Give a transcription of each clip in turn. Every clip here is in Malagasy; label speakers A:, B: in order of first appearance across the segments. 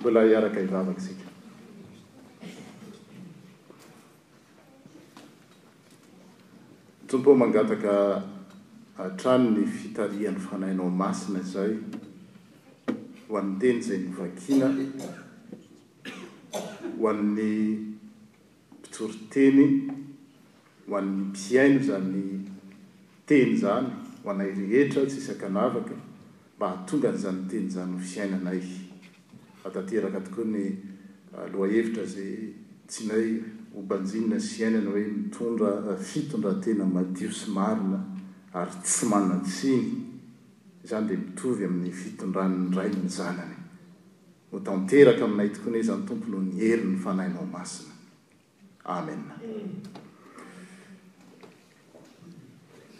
A: Mbola hiaraka hivavaka isika. Tompo ô, mangataka hatrany ny fitarihan'ny Fanahinao Masina izay ho an'ny teny izay novakiana, ho an'ny mpitoriteny, Ho an'ny mpihaino izany teny izany, ho anay rehetra tsisy ankanavaka, mba hahatonga an'izany teny izany ho fiainanay. Fa tanteraka tokoa ny lohahevitra izay tianay ho banjinina sy iainana hoe mitondra fitondran-tena madio sy marina ary tsy manan-tsiny, izany dia mitovy amin'ny fitondran'ny ray ny zanany. Ho tanteraka aminay tokoa anie izany Tompo noho ny herin'ny Fanahinao Masina. Amen.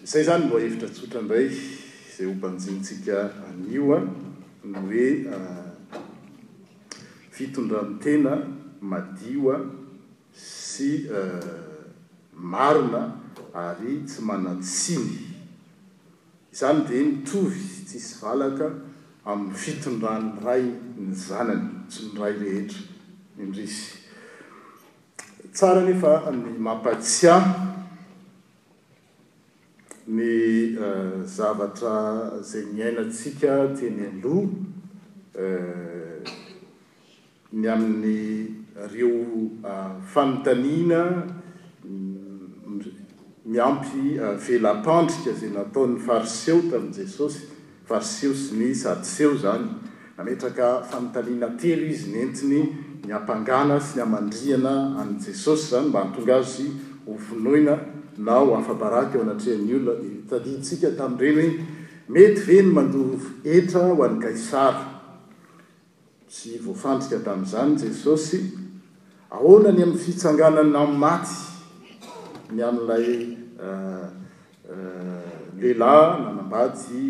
A: Izay izany ny lohahevitra tsotra indray izay hobanjintsika anio a, ny hoe fitondran-tena madio a, sy marina ary tsy manan-tsiny. Izany dia mitovy tsy hisy valaka amin'ny fitondran'ny ray ny zanany, tsy ny ray rehetra indrisy. Tsara anefa ny mampatsiahy ny zavatra izay niainantsika teny aloha. ny amin'ireo fanontaniana miampy vela-pandrika izay nataon'ny Fariseo tamin'i Jesosy, Fariseo sy ny Sadoseo izany. Nametraka fanontaniana telo izy nentiny ny hampangana sy ny hamandrihana an'i Jesosy izany mba hahatonga azy hovonoina na ho afa-baraka eo anatrehan'ny olona. Dia tadidintsika tamin'ireny hoe, Mety ve ny mandoro hetra ho an'i Kaisara? Tsy voafandrika tamin'izany Jesosy. Ahoana ny amin'ny fitsanganany amin'ny maty ny an'ilay lehilahy nanambady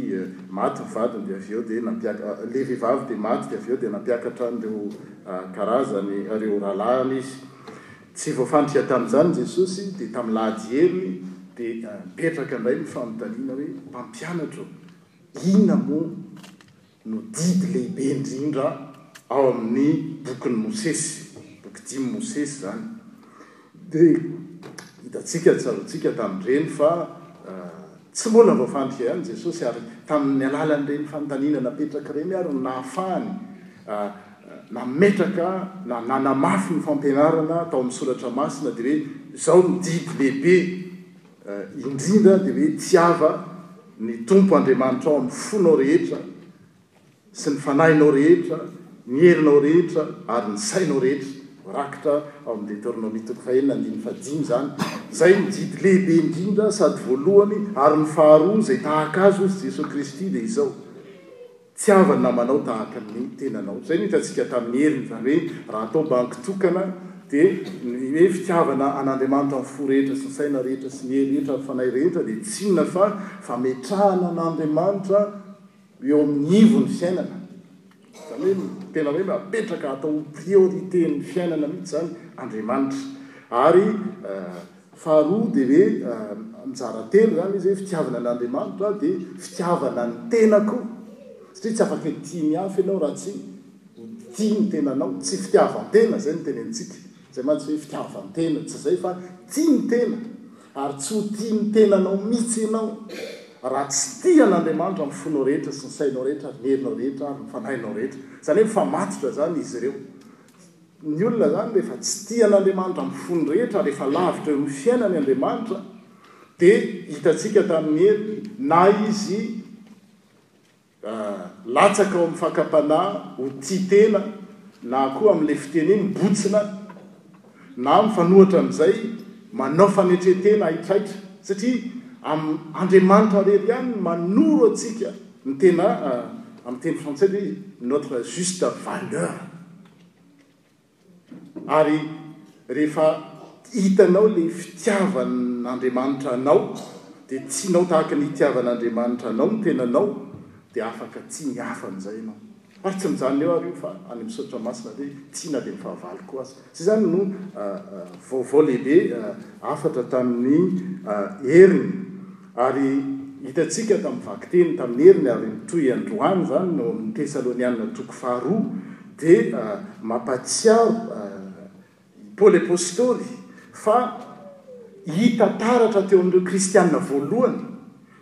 A: maty ny vadiny dia avy eo dia nampiakatra, ilay vehivavy dia maty dia avy eo dia nampiakatra an'ireo karazany, ireo rahalahiny izy. Tsy voafandrika tamin'izany Jesosy dia tamin'ny lahady heriny dia mipetraka indray ny fanontaniana hoe, Mpampianatra ô, inona moa? no didy lehibe indrindra ao amin'ny bokin'i Mosesy, boky dimy Mosesy izany, dia hitantsika ny tsaroantsika tamin'ireny fa tsy mbola vao fandrian'i Jesosy ary tamin'ny alalan'ireny fanontaniana napetraka ireny ary no nahafahany nametraka na nanamafy ny fampianarana tao amin'ny soratra masina dia hoe izao no didy lehibe Indrindra dia hoe tiava ny Tompo Andriamanitrao amin'ny fonao rehetra sy ny fanahinao rehetra, ny herinao rehetra ary ny sainao rehetra, voarakitra ao amin'ny Deteronomia toko fahenina andininy fahadimy izany. Izay no didy lehibe indrindra sady voalohany ary ny faharoa izay tahaka azy hoy Jesoa Kristy dia izao, Tsy havan'ny namanao tahaka ny tenanao. Izay no hitantsika tamin'i Hery, izany hoe raha atao banky tokana dia ny hoe fitiavana an'Andriamanitra amin'ny fo rehetra sy ny saina rehetra sy ny hery rehetra ary fanahy rehetra dia tsy inona fa fametrahana an'Andriamanitra eo amin'ny ivon'ny fiainana. Izany hoe tena hoe apetraka atao ho priorité-n'ny fiainana mihitsy izany Andriamanitra ary Faharoa dia hoe mizara telo izany izy hoe fitiavana an' Andriamanitra dia fitiavana ny tenako satria tsy afaka hitia ny hafa ianao raha tsy mitia ny tenanao, tsy fitiavan-tena izay no tenenintsika, izay mantsy hoe fitiavan-tena, tsy izay fa tia ny tena ary tsy ho tia ny tenanao mihitsy ianao raha tsy tia an' Andriamanitra amin'ny fonao rehetra sy ny sainao rehetra ary ny herinao rehetra ary ny fanahinao rehetra, izany hoe mifamatotra izany izy ireo. Ny olona izany rehefa tsy tia an'Andriamanitra amin'ny fony rehetra ary efa lavitra eo amin'ny fiainany Andriamanitra dia hitantsika tamin'ny heny na izy latsaka ao amin'ny fakam-panahy ho tia tena na koa amin'ilay fiteny hoe mibotsina na mifanohatra amin'izay manao fanetren-tena haitraitra satria Andriamanitra irery ihany no manoro antsika ny tena amin'ny teny frantsay dia notre juste valeur. Ary rehefa hitanao ilay fitiavan'Andriamanitra anao, dia tianao tahaka ny itiavan'Andriamanitra anao ny tenanao, dia afaka tia ny hafa amin'izay ianao. Ary tsy mijanona eo ary io fa any amin'ny soratra masina dia tia na dia ny fahavalo koa aza. Izay izany no vaovao lehibe hafatra tamin'ny heriny. Ary hitantsika tamin'ny vakiteny tamin'ny heriny ary mitohy androany izany ny ao amin'ny Tesalonianina toko faharoa dia mampahatsiaro i Paoly Apostoly fa hita taratra teo amin'ireo kristiana voalohany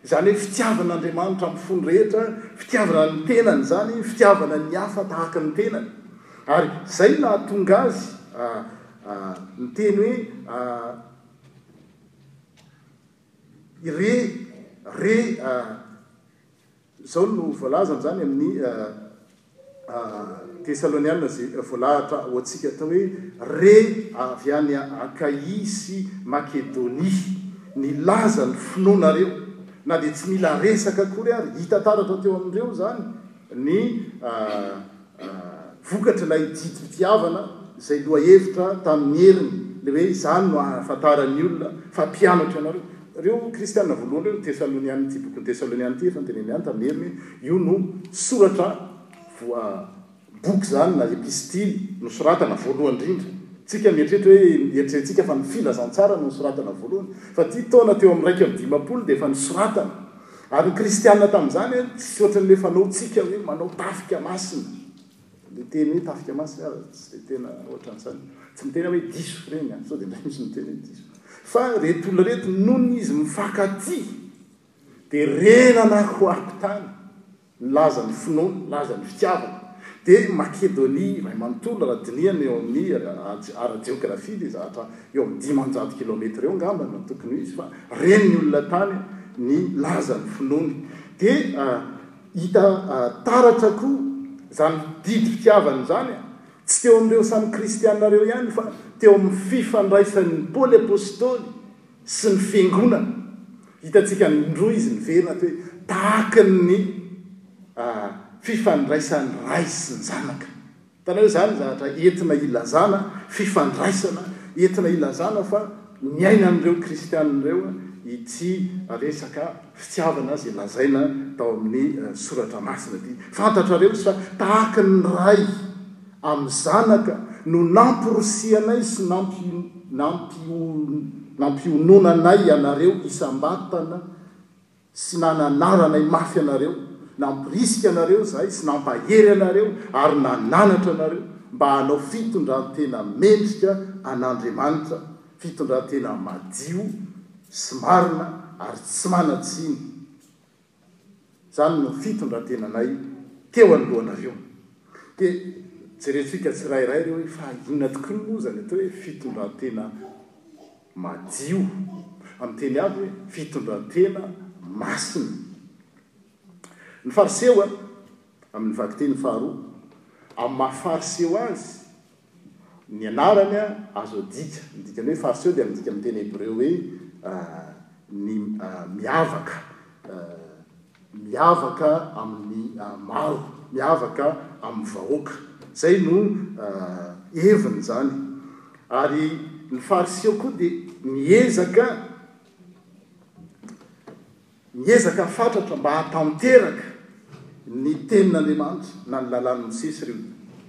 A: izany hoe fitiavana Andriamanitra amin'ny fony rehetra, fitiavana ny tenany izany, fitiavana ny hafa tahaka ny tenany. Ary izay nahatonga azy niteny hoe. Re, re, izao no voalazany izany amin'ny Tesaloniana izay voalahatra ho antsika atao hoe re avy any Akaia sy Makedonia. Nilaza ny finoanareo, na dia tsy mila resaka akory ary, hita taratra teo amin'ireo izany ny. vokatr'ilay didim-pitiavana izay lohahevitra tamin'ny heriny, ilay hoe izany no hahafantaran'ny olona fa mpianatro ianareo. Ireo kristiana voalohany ireo, ny Tesaloniana, ity bokin'ny Tesaloniana ity, efa noteneniny ihany tamin'ny heriny hoe io no soratra voa, boky izany na epistily nosoratana voalohany indrindra. Isika mieritreritra hoe, eritreretintsika fa ny Filazantsara no nosoratana voalohany, fa ity taona teo amin'ny iraika amby dimampolo dia efa nosoratana. Ary ny kristiana tamin'izany an, tsy ohatran'ny le fanaontsika hoe manao tafika masina. Le teny hoe tafika masina ary tsy dia tena ohatran'izany. Tsy miteny aho hoe diso ireny an, sao dia indray misy miteny hoe diso. Fa reto olona reto, nony izy mifankatia, dia renana ho akontany. Nilaza ny finoany, nilaza ny fitiavany. Dia i Makedonia iray manontolo, raha dinihana eo amin'ny ara-jeografia, dia zahatra eo amin'ny dimanjato kilaometatra eo angamba no tokony ho izy, fa ren'ny olona tany ny laza ny finoany. Dia hita taratra koa izany didy fitiavany izany, tsy teo amin'ireo samy kristiana ireo ihany, fa teo amin'ny fifandraisan'i Paoly Apostoly sy ny fiangonana, hitantsika ny indroa izy miverina toy tahaka ny fifandraisan'ny ray sy ny zanaka. Hitanao izany zavatra entina hilazana fifandraisana, entina hilazana fa niainan'ireo kristiana ireo ity resaka fitiavana izay lazaina tao amin'ny soratra masina ity. Fantatrareo sa tahaka ny ray Amin'ny zanaka no namporisihanay sy nampiononanay ianareo isam-batana sy nananaranay mafy anareo, nampirisika anareo izahay sy nampahery anareo ary nananatra anareo mba hanao fitondran-tena mendrika an'Andriamanitra, fitondran-tena madio sy marina ary tsy manan-tsiny. Izany no fitondran-tenanay teo anoloanareo. Dia jerentsika tsirairay ireo hoe fa inona tokoa moa izany atao hoe fitondran-tena madio. Amin'ny teny hafa hoe fitondran-tena masina. Ny Fariseo, amin'ny vakiteny faharoa, amin'ny maha Fariseo azy, Ny anarany azo adika, ny dikany hoe Fariseo dia midika amin'ny teny hebreo hoe ny miavaka, miavaka amin'ny maro, miavaka amin'ny vahoaka. Izay no heviny izany. Ary ny Fariseo koa dia miezaka Miezaka fatratra mba hahatanteraka ny Tenin'Andriamanitra na ny Lalàn'i Mosesy ireo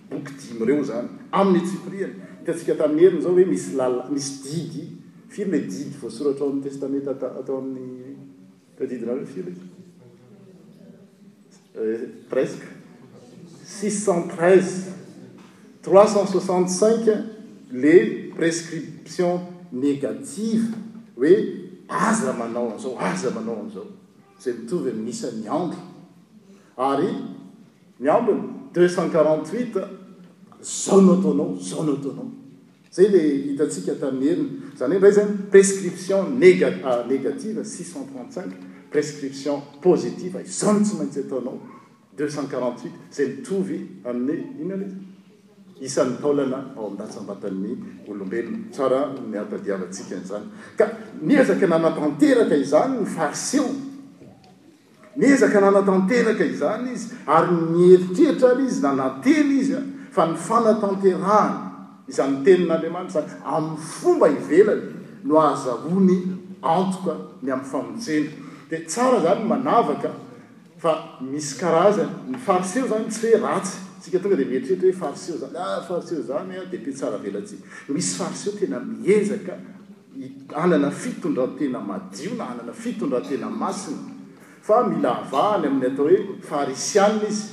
A: boky dimy ireo izany. Amin'ny antsipiriany, hitantsika tamin'ny heriny izao hoe misy lala, misy didy. Firy ilay didy voasoratra ao amin'ny Testamenta, tao amin'ny tadidinareo, firy izy? presque, six cent treize, trois cent soixante cinq le prescription negative hoe aza manao an'izao, aza manao an'izao, izay mitovy amin'ny isan'ny andro, ary ny ambiny deux cent quarante huit, izao no ataonao, izao no ataonao. Zay le hitantsika tamin'ny heriny. Zany hoe ndray zany prescription nega negative six cent trente cinq, prescription positive izao no tsy maintsy ataonao deux cent quarante huit zay mitovy amin'ny inona le izy? isan'ny taolana ao amin'ny ratsambatan'ny olombelona. Tsara ny hahatadiavantsika an'izany. Ka niezaka nanatanteraka izany ny Fariseo. Niezaka nanatanteraka izany izy, ary nieritreritra àry izy na nateny izy fa ny fanatanterahana izany Tenin'Andriamanitra izany amin'ny fomba ivelany no hahazahoany antoka ny amin'ny famonjena. Dia tsara izany ny manavaka fa misy karazany. Ny Fariseo izany tsy hoe ratsy. Isika tonga dia mieritreritra hoe Fariseo izany, ah Fariseo izany dia mpihatsaravelatsihy. Misy Fariseo tena miezaka. hanana fitondrantena madio na hanana fitondrantena masina fa mila avahany amin'ny atao hoe farisianina izy,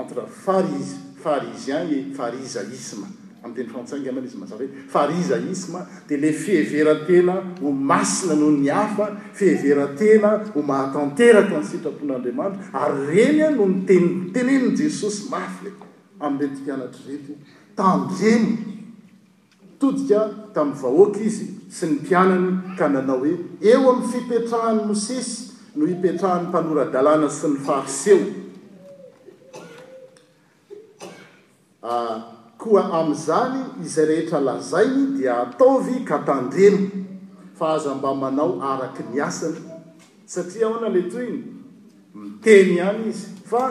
A: entre fariz, pharisien et farizaisme, amin'ny teny frantsay angambany izy mazava hoe farizaisme dia ilay fiheverantena ho masina noho ny hafa, fiheverantena ho mahatanteraka ny sitrapon'Andriamanitra, ary ireny no notenenin'i Jesosy mafy amin'ireto mpianatra ireto, tandremo. Nitodika tamin'ny vahoaka izy sy ny mpianany ka nanao hoe, Eo amin'ny fipetrahan'i Mosesy no hipetrahan'ny mpanora-dalàna sy ny Fariseo, koa amin'izany izay rehetra lazainy dia ataovy ka tandremo, fa aza mba manao araka ny asany. Satria ahoana ilay tohiny? Miteny ihany izy fa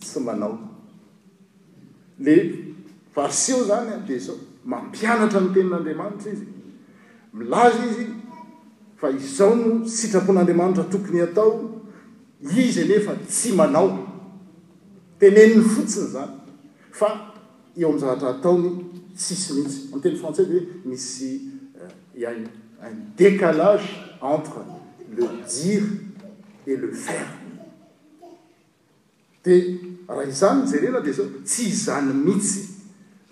A: tsy manao. Le Varsio zany dia izao, mampianatra ny tenin'Andriamanitra izy, milaza izy fa izao no sitrapon'Andriamanitra tokony hatao, izy anefa tsy manao, teneniny fotsiny zany fa eo amin'ny zavatra ataony tsisy mihitsy, amin'ny teny frantsay dia hoe misy il y a un décalage entre le dire et le faire. Dia raha izany no jerena dia izao, tsy izany mihitsy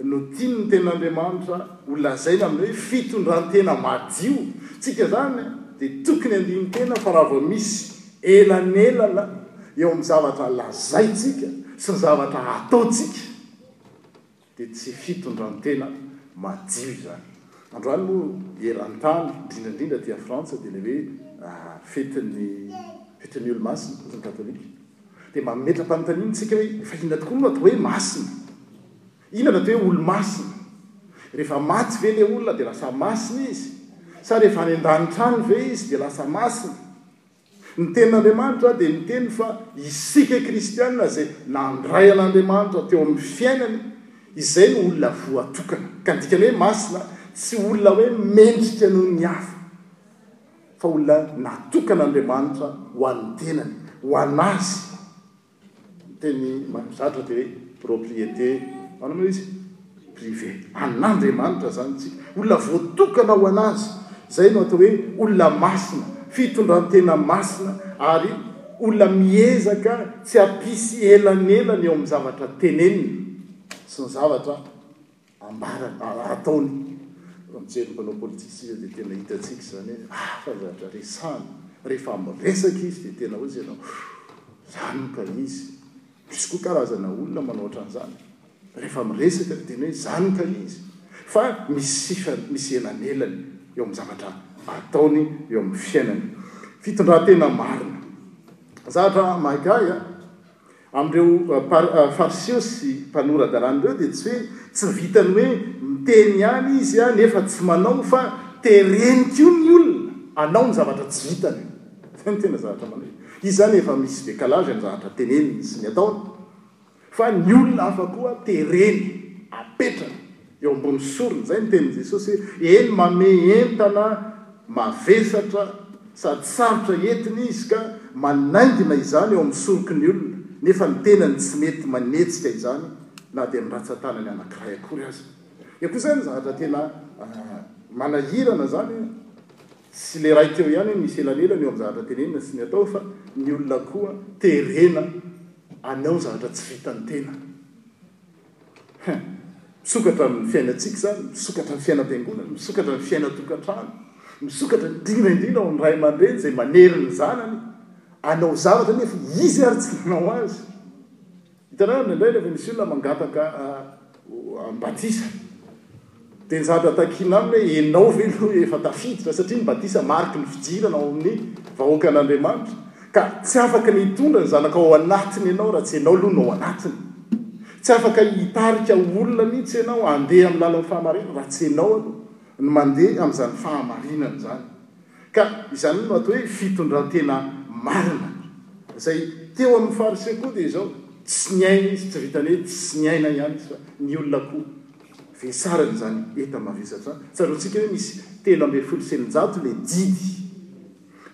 A: no tian'ny Tenin'Andriamanitra ho lazaina amin'ny hoe fitondrantena madio. Tsika izany dia tokony handini-tena fa raha vao misy elanelana eo amin'ny zavatra lazaintsika sy ny zavatra ataontsika Dia tsy fitondran-tena madio izany. Androany moa eran-tany, indrindra indrindra aty Frantsa, dia ilay hoe fetin'ny fetin'ny Olo-masina, fetin'ny Katolika. Dia mba mametra-panontaniana isika hoe fa inona tokoa no atao hoe masina? Inona no atao hoe Olo-masina? Rehefa maty ve ilay olona dia lasa masina izy? Sa rehefa any an-danitra any ve izy dia lasa masina? Ny Tenin'Andriamanitra dia niteny fa isika kristiana izay nandray an'Andriamanitra teo amin'ny fiainany, izay no olona voatokana. Ka ny dikany hoe masina, tsy olona hoe mendrika noho ny hafa, fa olona natokan'Andriamanitra ho an'ny tenany, ho an'Azy Ny teny mahazatra dia hoe propriété anona moa izy? Privée. An'Andriamanitra izany isika. Olona voatokana ho an'Azy. Izay no atao hoe olona masina, fitondran-tena masina ary olona miezaka tsy hampisy elanelana eo amin'ny zavatra teneniny sy ny zavatra ambarany na raha ataony raha mijery ny mpanao politika isika dia tena hitantsika izany hoe hafa zatra resahany rehefa miresaka izy dia tena hoe izay na izany no ka izy misy koa karazana olona manao ohatran'izany rehefa miresaka dia tena hoe izany ka izy fa misy misy elanelany eo amin'ny zavatra ataony eo amin'ny fiainany fitondran-tena marina zatra mahagaga Amin'ireo Fariseo sy mpanora dalàna ireo dia tsy hoe tsy vitan'ny hoe miteny ihany izy a nefa tsy manao fa tereny koa ny olona hanao ny zavatra tsy vitany. Izay no tena zavatra manao izy. Izy izany efa misy décalage amin'ny zavatra teneniny sy ny ataony fa ny olona hafa koa tereny, apetrany. Eo ambony sorona izay ny tenin'i Jesosy hoe, Eny, manome entana mavesatra sady sarotra entina Izy ka manaingina izany eo amin'ny soroky ny olona, nefa ny tenany tsy mety manetsika izany na dia ny ratsan-tanany anankiray akory aza. Eo koa izany zavatra tena manahirana izany sy ilay iray teo ihany hoe misy elanelana eo amin'ny zavatra tenenina sy ny atao fa ny olona koa terena hanao zavatra tsy vitan'ny tenany. Hein! Misokatra amin'ny fiainantsika izany, misokatra ny fiainam-piangonana, misokatra ny fiainan-tokantrano, misokatra indrindra indrindra ao amin'ny ray aman-dreny izay manery ny zanany hanao zavatra nefa izy ary tsy nanao azy. Hitanareo indraindray rehefa misy olona mangataka batisa. Dia ny zavatra takiana aminy hoe, Ianao ve no efa tafiditra? Satria ny batisa mariky ny fidirana ao amin'ny vahoakan'Andriamanitra. Ka tsy afaka ny hitondra ny Zanakao ao anatiny ianao raha tsy ianao aloha no ao anatiny. Tsy afaka hitarika olona mihitsy ianao handeha amin'ny lalan'ny fahamarinana raha tsy ianao aloha no mandeha amin'izany fahamarinana izany. Ka izany no atao hoe fitondran-tena marina. Izay teo amin'ny Fariseo koa dia izao, tsy niaina izy, tsy vitan'ny hoe tsy niaina ihany izy fa ny olona koa. Vesarana izany eta mavesatra izany. Tsaroantsika hoe misy telo ambin'ny folo sy eninjato ilay didy.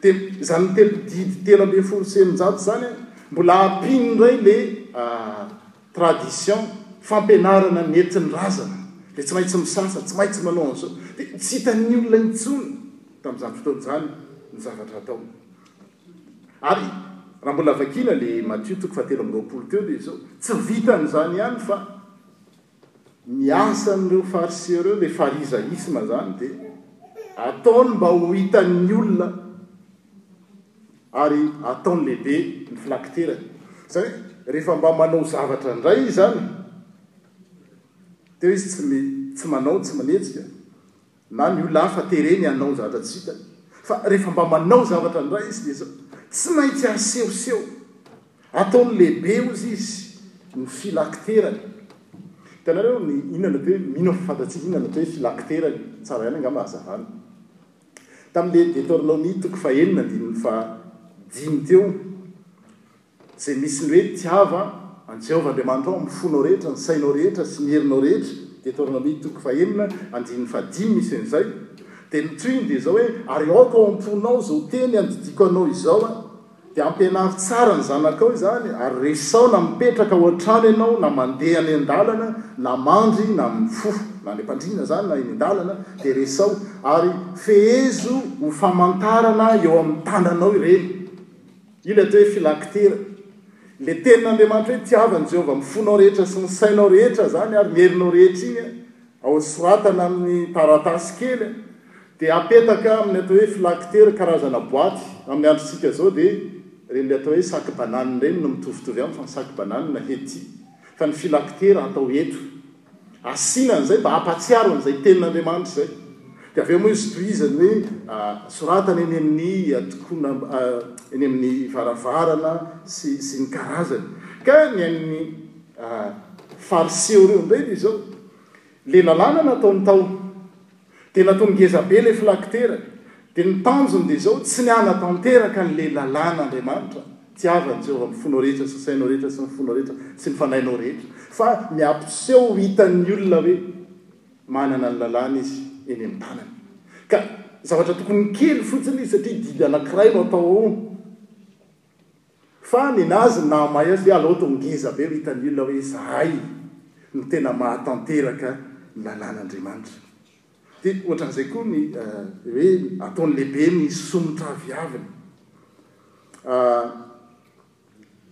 A: Dia izany telo didy telo ambin'ny folo sy eninjato izany an, mbola ampiany indray ilay tradition, fampianarana nentin-drazana, dia tsy maintsy misasa, tsy maintsy manao an'izao. Dia tsy hitan'ny olona intsony tamin'izany fotoana izany ny zavatra atao. Ary raha mbola vakiana ilay Matio toko fahatelo amby roapolo teo dia izao, tsy vitan'izany ihany fa. Ny asan'ireo Fariseo ireo, ilay farizaisma izany dia ataony mba ho hitan'ny olona ary ataony lehibe ny filakiterany. Izany hoe rehefa mba manao zavatra indray izany dia izy tsy manao, tsy manejika. Na ny olona hafa tereny hanao zavatra tsy hitany, fa rehefa mba manao zavatra indray izy dia tsy maintsy asehoseho. Ataony lehibe hozy izy ny filakiterany. Hitanareo ny inona na dia hoe mino aho fa fantatsika inona na dia hoe filakiterany. Tsara ihany angamba hazavana. Tamin'ilay Detornomia toko fahenina andininy fahadimy teo Izay misy ny hoe tiava an'i Jehovah Andriamanitra ao amin'ny fonao rehetra, ny sainao rehetra sy ny herinao rehetra, Deteronomia toko fahenina andininy fahadimy misy an'izay, dia ny tohiny dia izao hoe, Ary aoka ao am-ponao izao teny andidiako anao izao a. Dia ampianaro tsara ny zanakao izany ary resao na mipetraka ao an-trano ianao na mandeha any an-dalana na mandry na mifoha na any am-pandriana izany na eny an-dalana dia resao ary fehezo ho famantarana eo amin'ny tananao ireny. Ilay atao hoe filaktera. Ilay tenin'Andriamanitra hoe tiavan'i Jehovah amin'ny fonao rehetra sy ny sainao rehetra izany ary ny herinao rehetra iny ao soratana amin'ny taratasy kely dia apetaka amin'ny atao hoe filaktera, karazana boaty amin'ny androntsika izao dia ireny atao hoe sac-banane ireny no mitovitovy aminy fa ny sac-banane hety fa ny filaktera atao eto. Asiana an'izay mba hampahatsiaro an'izay tenin'Andriamanitra izay. Dia avy eo moa izy tohizany hoe soratana eny amin'ny tokona eny amin'ny varavarana sy sy ny karazany. Ka ny an'ny Fariseo ireo indray dia izao, ilay lalàna nataony tao. Tena toa ngeza be le filakiterany, dia ny tanjony dia izao, tsy ny hanatanteraka an'ilay lalàn'Andriamanitra, tiava an'i Jehovah amin'ny fonao rehetra sy ny sainao rehetra sy ny fonao rehetra sy ny fanahinao rehetra, fa ny hampiseho ho hitan'ny olona hoe manana ny lalàna izy eny amin'ny tanany. Ka zavatra tokony kely fotsiny izy satria didy anankiray no atao ao. Fa ninazy ny nahamay azy hoe aloto ngeza be ho hitan'ny olona hoe izahay no tena mahatanteraka ny lalàn'Andriamanitra. Dia ohatran'izay koa ny hoe ataony lehibe ny somotra aviaviny.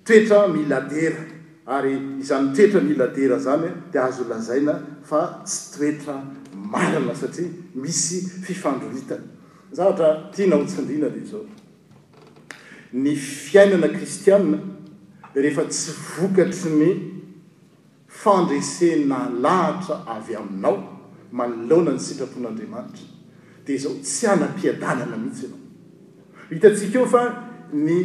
A: Toetra mila dera, ary izany toetra mila dera izany dia azo lazaina fa tsy toetra marina satria misy fifandroritana. Ny zavatra tiana hotsindriana dia izao. Ny fiainana kristiana rehefa tsy vokatry ny fandresena lahatra avy aminao manoloana ny sitrapon'Andriamanitra dia izao, tsy hanam-piadanana mihitsy ianao. Hitantsika eo fa ny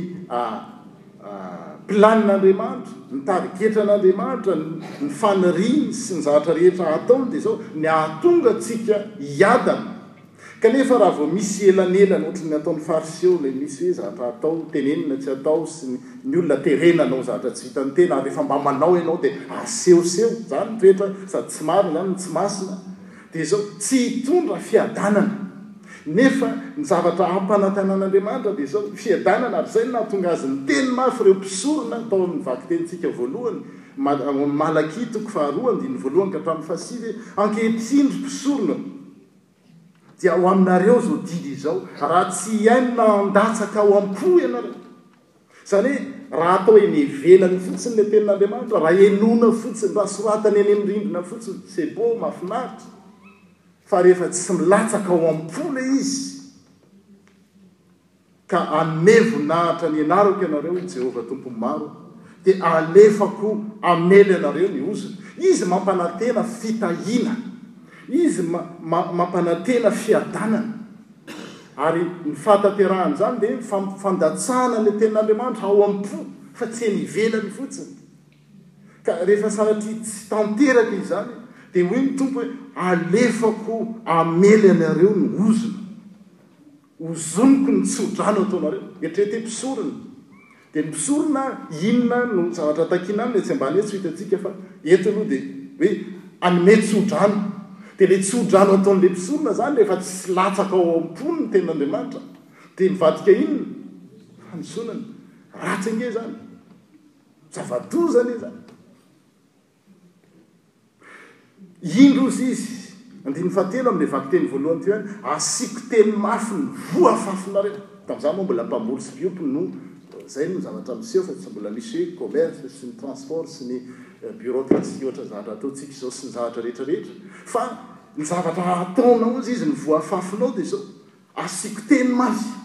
A: planin'Andriamanitra, ny tarigetran'Andriamanitra, ny faniriany sy ny zavatra rehetra hataony dia izao, ny hahatonga antsika hiadana Kanefa raha vao misy elanelana ohatry ny ataon'ny Fariseo, ilay misy hoe zavatra atao, tenenina, tsy atao, sy ny olona terena hanao zavatra tsy vitan'ny tena, ary rehefa mba manao ianao dia asehoseho, izany ny toetra sady tsy marina, izany no tsy masina, dia izao, tsy hitondra fiadanana. Nefa ny zavatra ampanantenan'Andriamanitra dia izao, fiadanana, ary izay no nahatonga azy niteny mafy ireo mpisorona tao amin'ny vakitenintsika voalohany, Mat, ao amin'ny Malakia toko faharoa, andininy voalohany ka hatramin'ny fahasivy, Ankehitriny, ry mpisorona, Dia ho aminareo izao didy izao, raha tsy hihaino na handatsaka ao am-po ianareo. Izany hoe, raha atao eny ivelany fotsiny ilay Tenin'Andriamanitra, raha henoina fotsiny, raha soratana eny amin'ny rindrina fotsiny, c'est beau, mahafinaritra. Fa rehefa tsy milatsaka ao am-po ilay izy, ka hanome voninahitra ny anarako ianareo, i Jehovah Tompon'ny Maro, dia alefako hamely anareo ny ozona. Izy mampanantena fitahiana, izy mampanantena fiadanana. Ary ny fahatanterahan'izany dia ny fampifandatsahana ny Tenin'Andriamanitra ao am-po, fa tsy eny ivelany fotsiny. Ka rehefa sanatria tsy tanteraka izany, dia hoy ny Tompo hoe, Alefako hamely anareo ny ozona. Ozoniko ny tsodrano ataonareo. Eritrereto hoe mpisorona. Dia ny mpisorona inona no zavatra takiana aminy etsy ambany etsy ho hitantsika fa eto aloha dia hoe hanome tsodrano. Dia ilay tsodrano ataon'ilay mpisorona izany rehefa tsy latsaka ao am-pony ny tenin'Andriamanitra dia mivadika inona? Fandosonana. Ratsy ange izany. Zava-doza anie izany. Indrozy izy, andininy fahatelo amin'ilay vakiteny voalohany teo ihany, Asiako teny mafy ny voafafinareo. Tamin'izaho moa mbola mpamboly sy mpiompy no, izay no zavatra miseho fa tsy mbola misy hoe commerce sy ny transport sy ny bureaucratie ohatran'ny zavatra ataontsika izao sy ny zavatra rehetra rehetra. Fa ny zavatra ataonao hozy izy, ny voafafinao dia izao, Asiako teny mafy.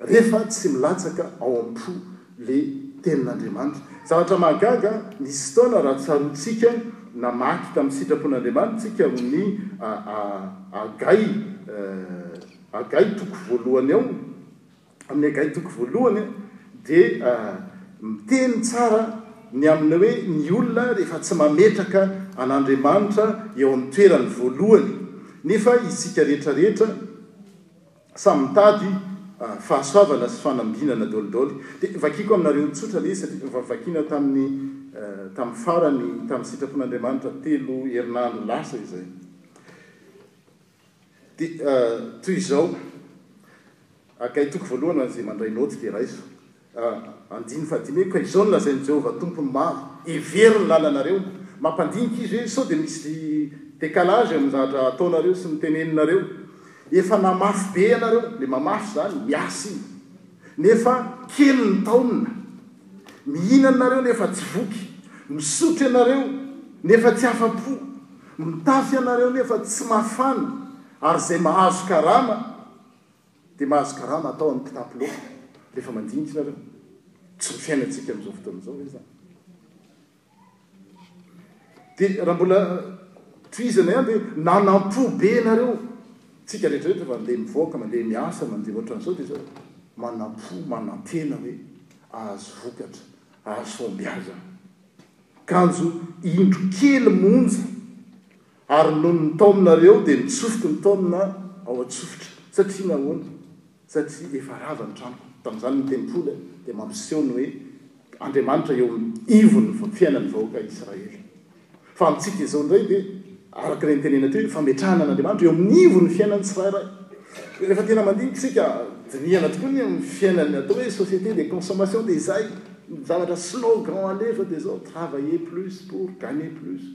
A: Rehefa tsy milatsaka ao am-po le tenin'Andriamanitra. Zavatra mahagaga, nisy fotoana raha tsaroantsika, namaky tamin'ny sitrapon'Andriamanitra tsika ao amin'ny Hagay, Hagay toko voalohany ao, amin'ny Hagay toko voalohany dia miteny tsara ny amin'ny hoe ny olona rehefa tsy mametraka an'Andriamanitra eo amin'ny toerany voalohany. Nefa isika rehetra rehetra. Samy mitady fahasoavana sy fanambinana dolidoly. Dia vakiako aminareo tsotra ilay izy satria efa vakiana tamin'ny tamin'ny farany tamin'ny sitrapon'Andriamanitra telo herinandro lasa izay. Dia toy izao, Agay toko voalohany ho an'izay mandray naoty dia raiso. Andininy fahadimy hoe, Ka izao no lazain'i Jehovah Tompon'ny Maro, Hevero ny lalanareo. Mampandinika izy hoe sao dia misy décalage eo amin'ny zavatra ataonareo sy ny teneninareo. Efa namafy be ianareo, ilay mamafy izany, miasa iny, nefa kely ny taonina. Mihinana ianareo nefa tsy voky, misotro ianareo nefa tsy afa-po, mitafy ianareo nefa tsy mafana, ary izay mahazo karama, Dia mahazo karama atao amin'ny kitapo loatra rehefa mandinika nareo? Tsy ny fiainantsika amin'izao fotoana izao ve izany? Dia raha mbola tohizana ihany dia nanampo be nareo tsika rehetra rehetra fa ndeha mivoaka mandeha miasa mandeha ohatran'izao dia zao manampo manantena hoe ahazo vokatra ahazo fahombiazana kanjo indro kely monja Ary nony nitaominareo dia nitsofoky ny taomina ao an-tsofotra. Satria nahoana? Satria efa rava ny tranoko. Tamin'izany ny tempoly dia mampiseho ny hoe Andriamanitra eo amin'ny ivon'ny fiainan'ny vahoaka Israely. Fa amintsika izao indray dia, araka ilay nitenena teo, fametrahana an'Andriamanitra eo amin'ny ivon'ny fiainan'ny tsirairay. Rehefa tena mandinika isika, dinihana tokoa ny amin'ny fiainan'ny atao hoe société de consommation dia izay, ny zavatra slogan alefa dia izao, travailler plus pour gagner plus.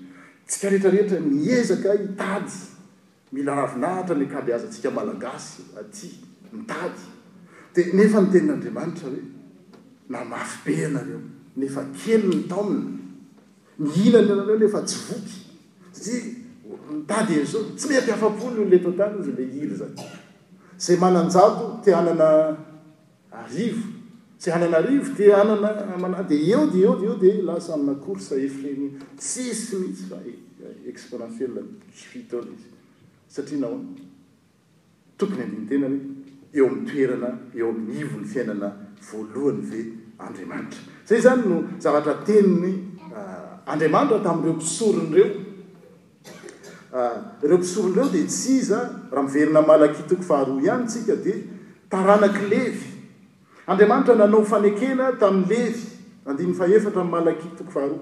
A: Tsika rehetra rehetra miezaka hitady mila ravinahitra ny ankabeazantsika malagasy aty mitady de nefa ny tenin'Andriamanitra hoe na mafy be ianareo nefa kely ny taonina mihinana ianareo nefa tsy voky satria mitady ezo tsy mety afa-po ny olona eto an-tany ozy le hira zany zay manan-jato te hanana Arivo, tsy hanana arivo dia hanana amanà dia eo dia eo dia eo dia lasa amina course effrénée tsisy mihitsy fa exponentielle fitona izy satria nahoana? Tokony handini-tena hoe eo amin'ny toerana eo amin'ny ivon'ny fiainana voalohany ve Andriamanitra? Izay izany no zavatra tenin'i Andriamanitra tamin'ireo mpisorony ireo. Ireo mpisorona ireo dia tsy iza, raha miverina amin'i Malakia toko faharoa ihany isika, dia taranak'i Levy. Andriamanitra nanao fanekena tamin'i Levy, andininy fahefatra amin'i Malakia toko faharoa.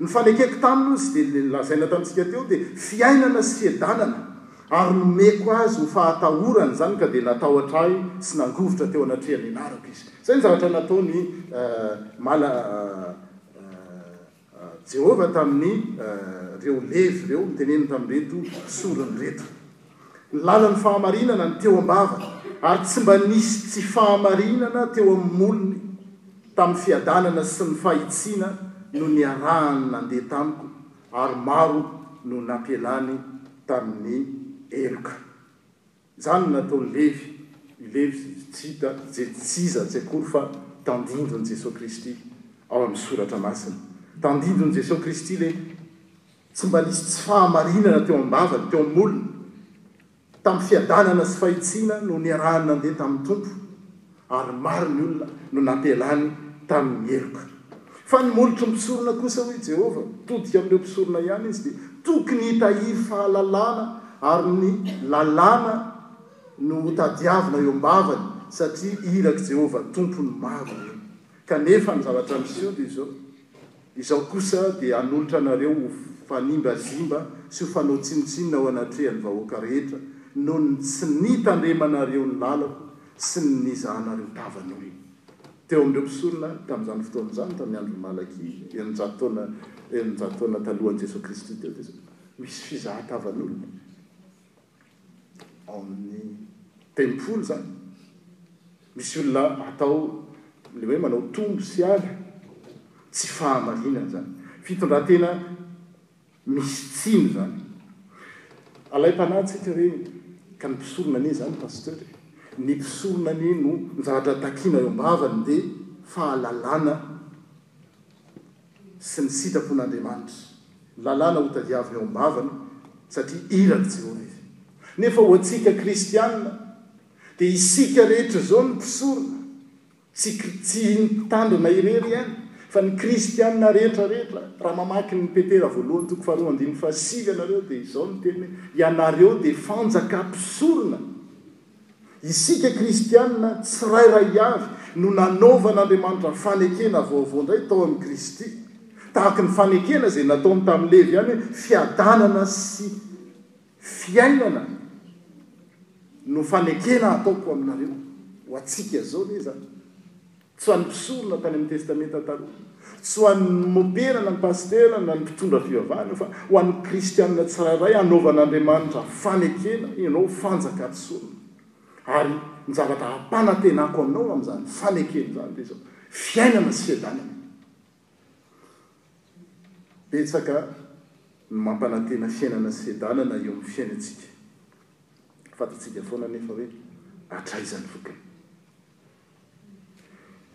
A: Ny fanekeko taminy, hoy izy, dia lazaina tamintsika teo, dia fiainana sy fiadanana, ary nomeko azy ho fahatahorana izany, ka dia natahotra ahy sy nangovitra teo anatrehan'ny anarako izy. Izay ny zavatra nataon'i Mala-. Jehovah tamin' ireo Levy ireo, noteneniny tamin' ireto sorony ireto. Ny lalan' ny fahamarinana no teo am-bavany, ary tsy mba nisy tsy fahamarinana teo amin' ny molony tamin' ny fiadanana sy ny fahitsiana no niarahany nandeha tamiko, ary maro no nampialany tamin' ny heloka. Izany no nataon'i Levy, i Levy sy i Jida, izay tsy iza tsy akory fa tandindon'i Jesoa Kristy ao amin'ny Soratra Masina. Tandindon'i Jesoa Kristy Levy. Tsy mba nisy tsy fahamarinana teo am-bavany, teo amin'ny molony. Tamin'ny fiadanana sy fahitsiana no niarahany nandeha tamin'ny Tompo. ary maro ny olona no nampialany tamin'ny heloka. Fa ny molotry ny mpisorona kosa, hoy Jehovah, mitodika amin'ireo mpisorona ihany izy, dia tokony hitahiry fahalalana, ary ny lalàna no hotadiavina eo am-bavany, satria irak'i Jehovah Tompo ny maro ireo. Kanefa ny zavatra miseho dia izao, Izaho kosa dia hanolotra anareo ho fanimbazimba sy ho fanao tsinontsinona ao anatrehan'ny vahoaka rehetra, noho ny tsy nitandremanareo ny lalako, sy ny nizahana ireo tavan'olona teo amin'ireo mpisorona tamin'izany fotoana izany, tamin'ny andron'i Malakia, eninjato taona eninjato taona talohan'i Jesoa Kristy teo, dia izao, misy fizahan-tavan'olona ao amin'ny tempoly izany. Misy olona atao ilay hoe manao tombo sy ala, tsy fahamarinana izany. Fitondran-tena. Misy tsiny zany. Alaim-panahy tsika reny. Ka ny mpisorona anie zany Pasteur e. Ny mpisorona anie no njatra takiana eo am-bavany de fahalalana sy ny sitrapon'Andriamanitra. Lalàna ho tadiaviny eo am-bavany satria irak'i Jehovah izy. Nefa ho antsika kristiana de isika rehetra zao no mpisorona. Tsy tsy ny mpitandrina irery ihany fa ny kristiana rehetra rehetra. Raha mamaky ny Petera voalohany toko faharoa andininy fahasivy ianareo dia izao no teny hoe, ianareo dia fanjaka mpisorona. Isika kristiana tsirairay avy no nanaovan'Andriamanitra fanekena vaovao indray tao amin'i Kristy. Tahaka ny fanekena izay nataony tamin'i Levy ihany hoe, fiadanana sy Fiainana no fanekena ataoko aminareo, ho antsika izao ve izany? Tsy ho an'ny mpisorona tany amin'ny Testamenta Taloha, tsy ho an'ny mopera na ny pasitera na ny mpitondra fivavahana io, fa ho an'ny kristiana tsirairay anaovan'Andriamanitra fanekena ianao ho fanjakan'ny sorona. Ary ny zavatra hampanantenako anao amin'izany fanekena izany dia izao, fiainana sy fiadanana. Betsaka ny mampanantena fiainana sy fiadanana eo amin'ny fiainantsika. Fantatsika foana anefa hoe hatraiza ny vokany.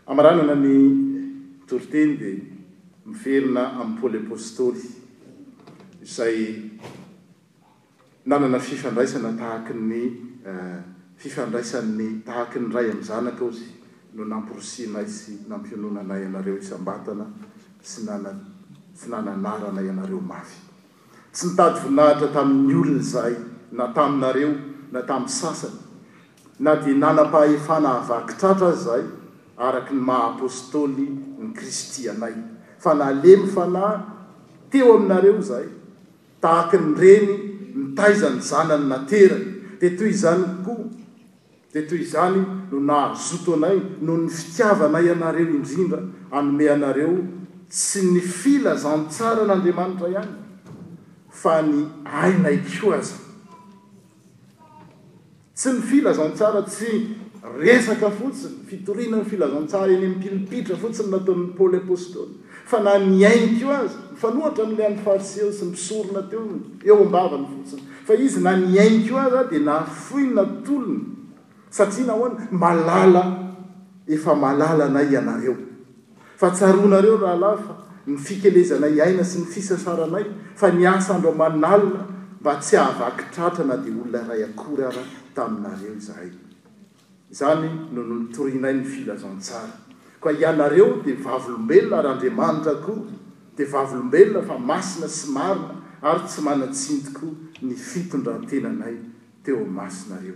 A: Hamaranana ny toriteny dia miverina amin'i Paoly Apostoly izay. Nanana fifandraisana tahaky ny fifandraisan'ny tahaky ny ray amin'ny zanaka aho izy no nampirosianay sy nampiononanay anareo isam-batana sy nana sy nananaranay anareo mafy. Tsy nitady voninahitra tamin'ny olona izahay na taminareo na tamin'ny sasany, na dia nanam-pahefana havaky tratra aza izahay araky ny maha apostoly ny Kristy anay, fa nalemy fanahy teo aminareo izahay. Tahaka ny reny mitaiza ny zanany naterany, dia toy izany koa, dia toy izany no nahazoto anay noho ny fitiavanay anareo indrindra hanome anareo tsy ny filazantsaran'Andriamanitra ihany, fa ny ainay koa aza. Tsy ny filazantsara tsy resaka fotsiny, fitoriana ny filazantsara eny amin'ny pilipitra fotsiny nataon'i Paoly Apostoly, fa na ny ainy koa aza, mifanohitra amin'ilay an'ny Fariseo sy ny mpisorona teo aminy, eo am-bavany fotsiny, fa izy na ny ainy koa aza dia nahafoiny natolony, satria nahoana? Malala, efa malala anay ianareo. Fa tsaroanareo rahalahy fa ny fikelezanay aina sy ny fisasaranay fa niasa andro aman'alina mba tsy hahavaky tratra na dia olona iray akory ara taminareo izahay. Izany no nitorianay ny filazantsara. Koa ianareo dia vavolombelona ary Andriamanitra koa dia vavolombelona fa masina sy marina ary tsy manan-tsiny tokoa ny fitondrantenanay teo amasonareo.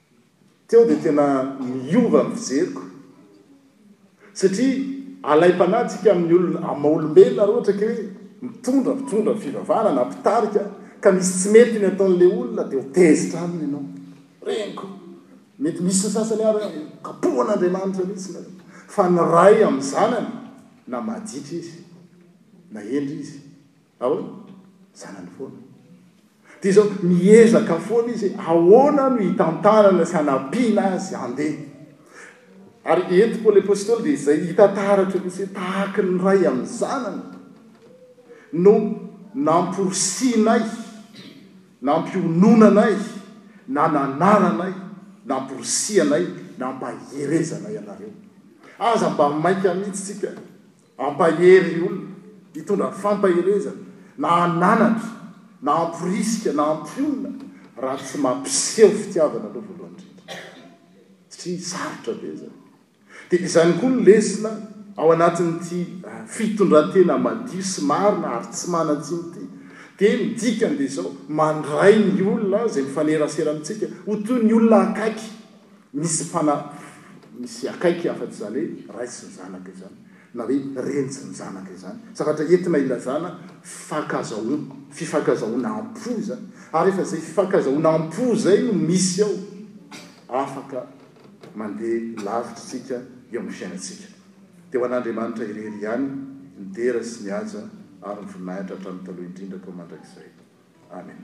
A: Teo dia tena niova ny fijeriko satria alaim-panahy tsika amin'ny olona amin'ny maha olombelona raha ohatra ka hoe mitondra mpitondra ny fivavahana na mpitarika ka misy tsy mety ny ataon'ilay olona dia ho tezitra aminy ianao reniko mety misy ny sasany ary hoe kapohan'Andriamanitra mihitsy nareo fa ny ray amin'ny zanany na maditra izy na hendry izy Ahoana? Zanany foana. Dia izao, miezaka foana izy hoe ahoana no hitantarana sy hanampiana azy handeha. Ary eto Paoly Apostoly dia izay hita taratra mihitsy hoe tahaka ny ray amin'ny zanany no namporisihinay, nampiononanay, nananaranay, namporisihanay, nampaherezanay anareo. Aza mba maika mihitsy isika Hampahery ny olona, hitondra fampaherezana, na hananatra, na hamporisika, na hampionona, raha tsy mampiseho fitiavana aloha voalohany indrindra. Satria sarotra be izany. Dia izany koa no lesona ao anatin'ity fitondran-tena madio sy marina ary tsy manan-tsiny ity. Dia ny dikany dia izao, mandray ny olona izay mifanerasera amintsika ho toy ny olona akaiky. Misy fana misy akaiky afatsy izany hoe ray sy zanaka izany na hoe reny sy ny zanaka izany. Zavatra entina hilazana fifakazahoana, fifakazahoana am-po izany. Ary efa izay fifakazahoana am-po izay no misy ao afaka mandeha lavitra isika eo amin'ny fiainantsika. Dia ho an'Andriamanitra irery ihany ny dera sy ny haja ary ny voninahitra hatramin'ny taloha indrindra koa mandrakizay. Amena.